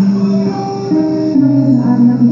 I'm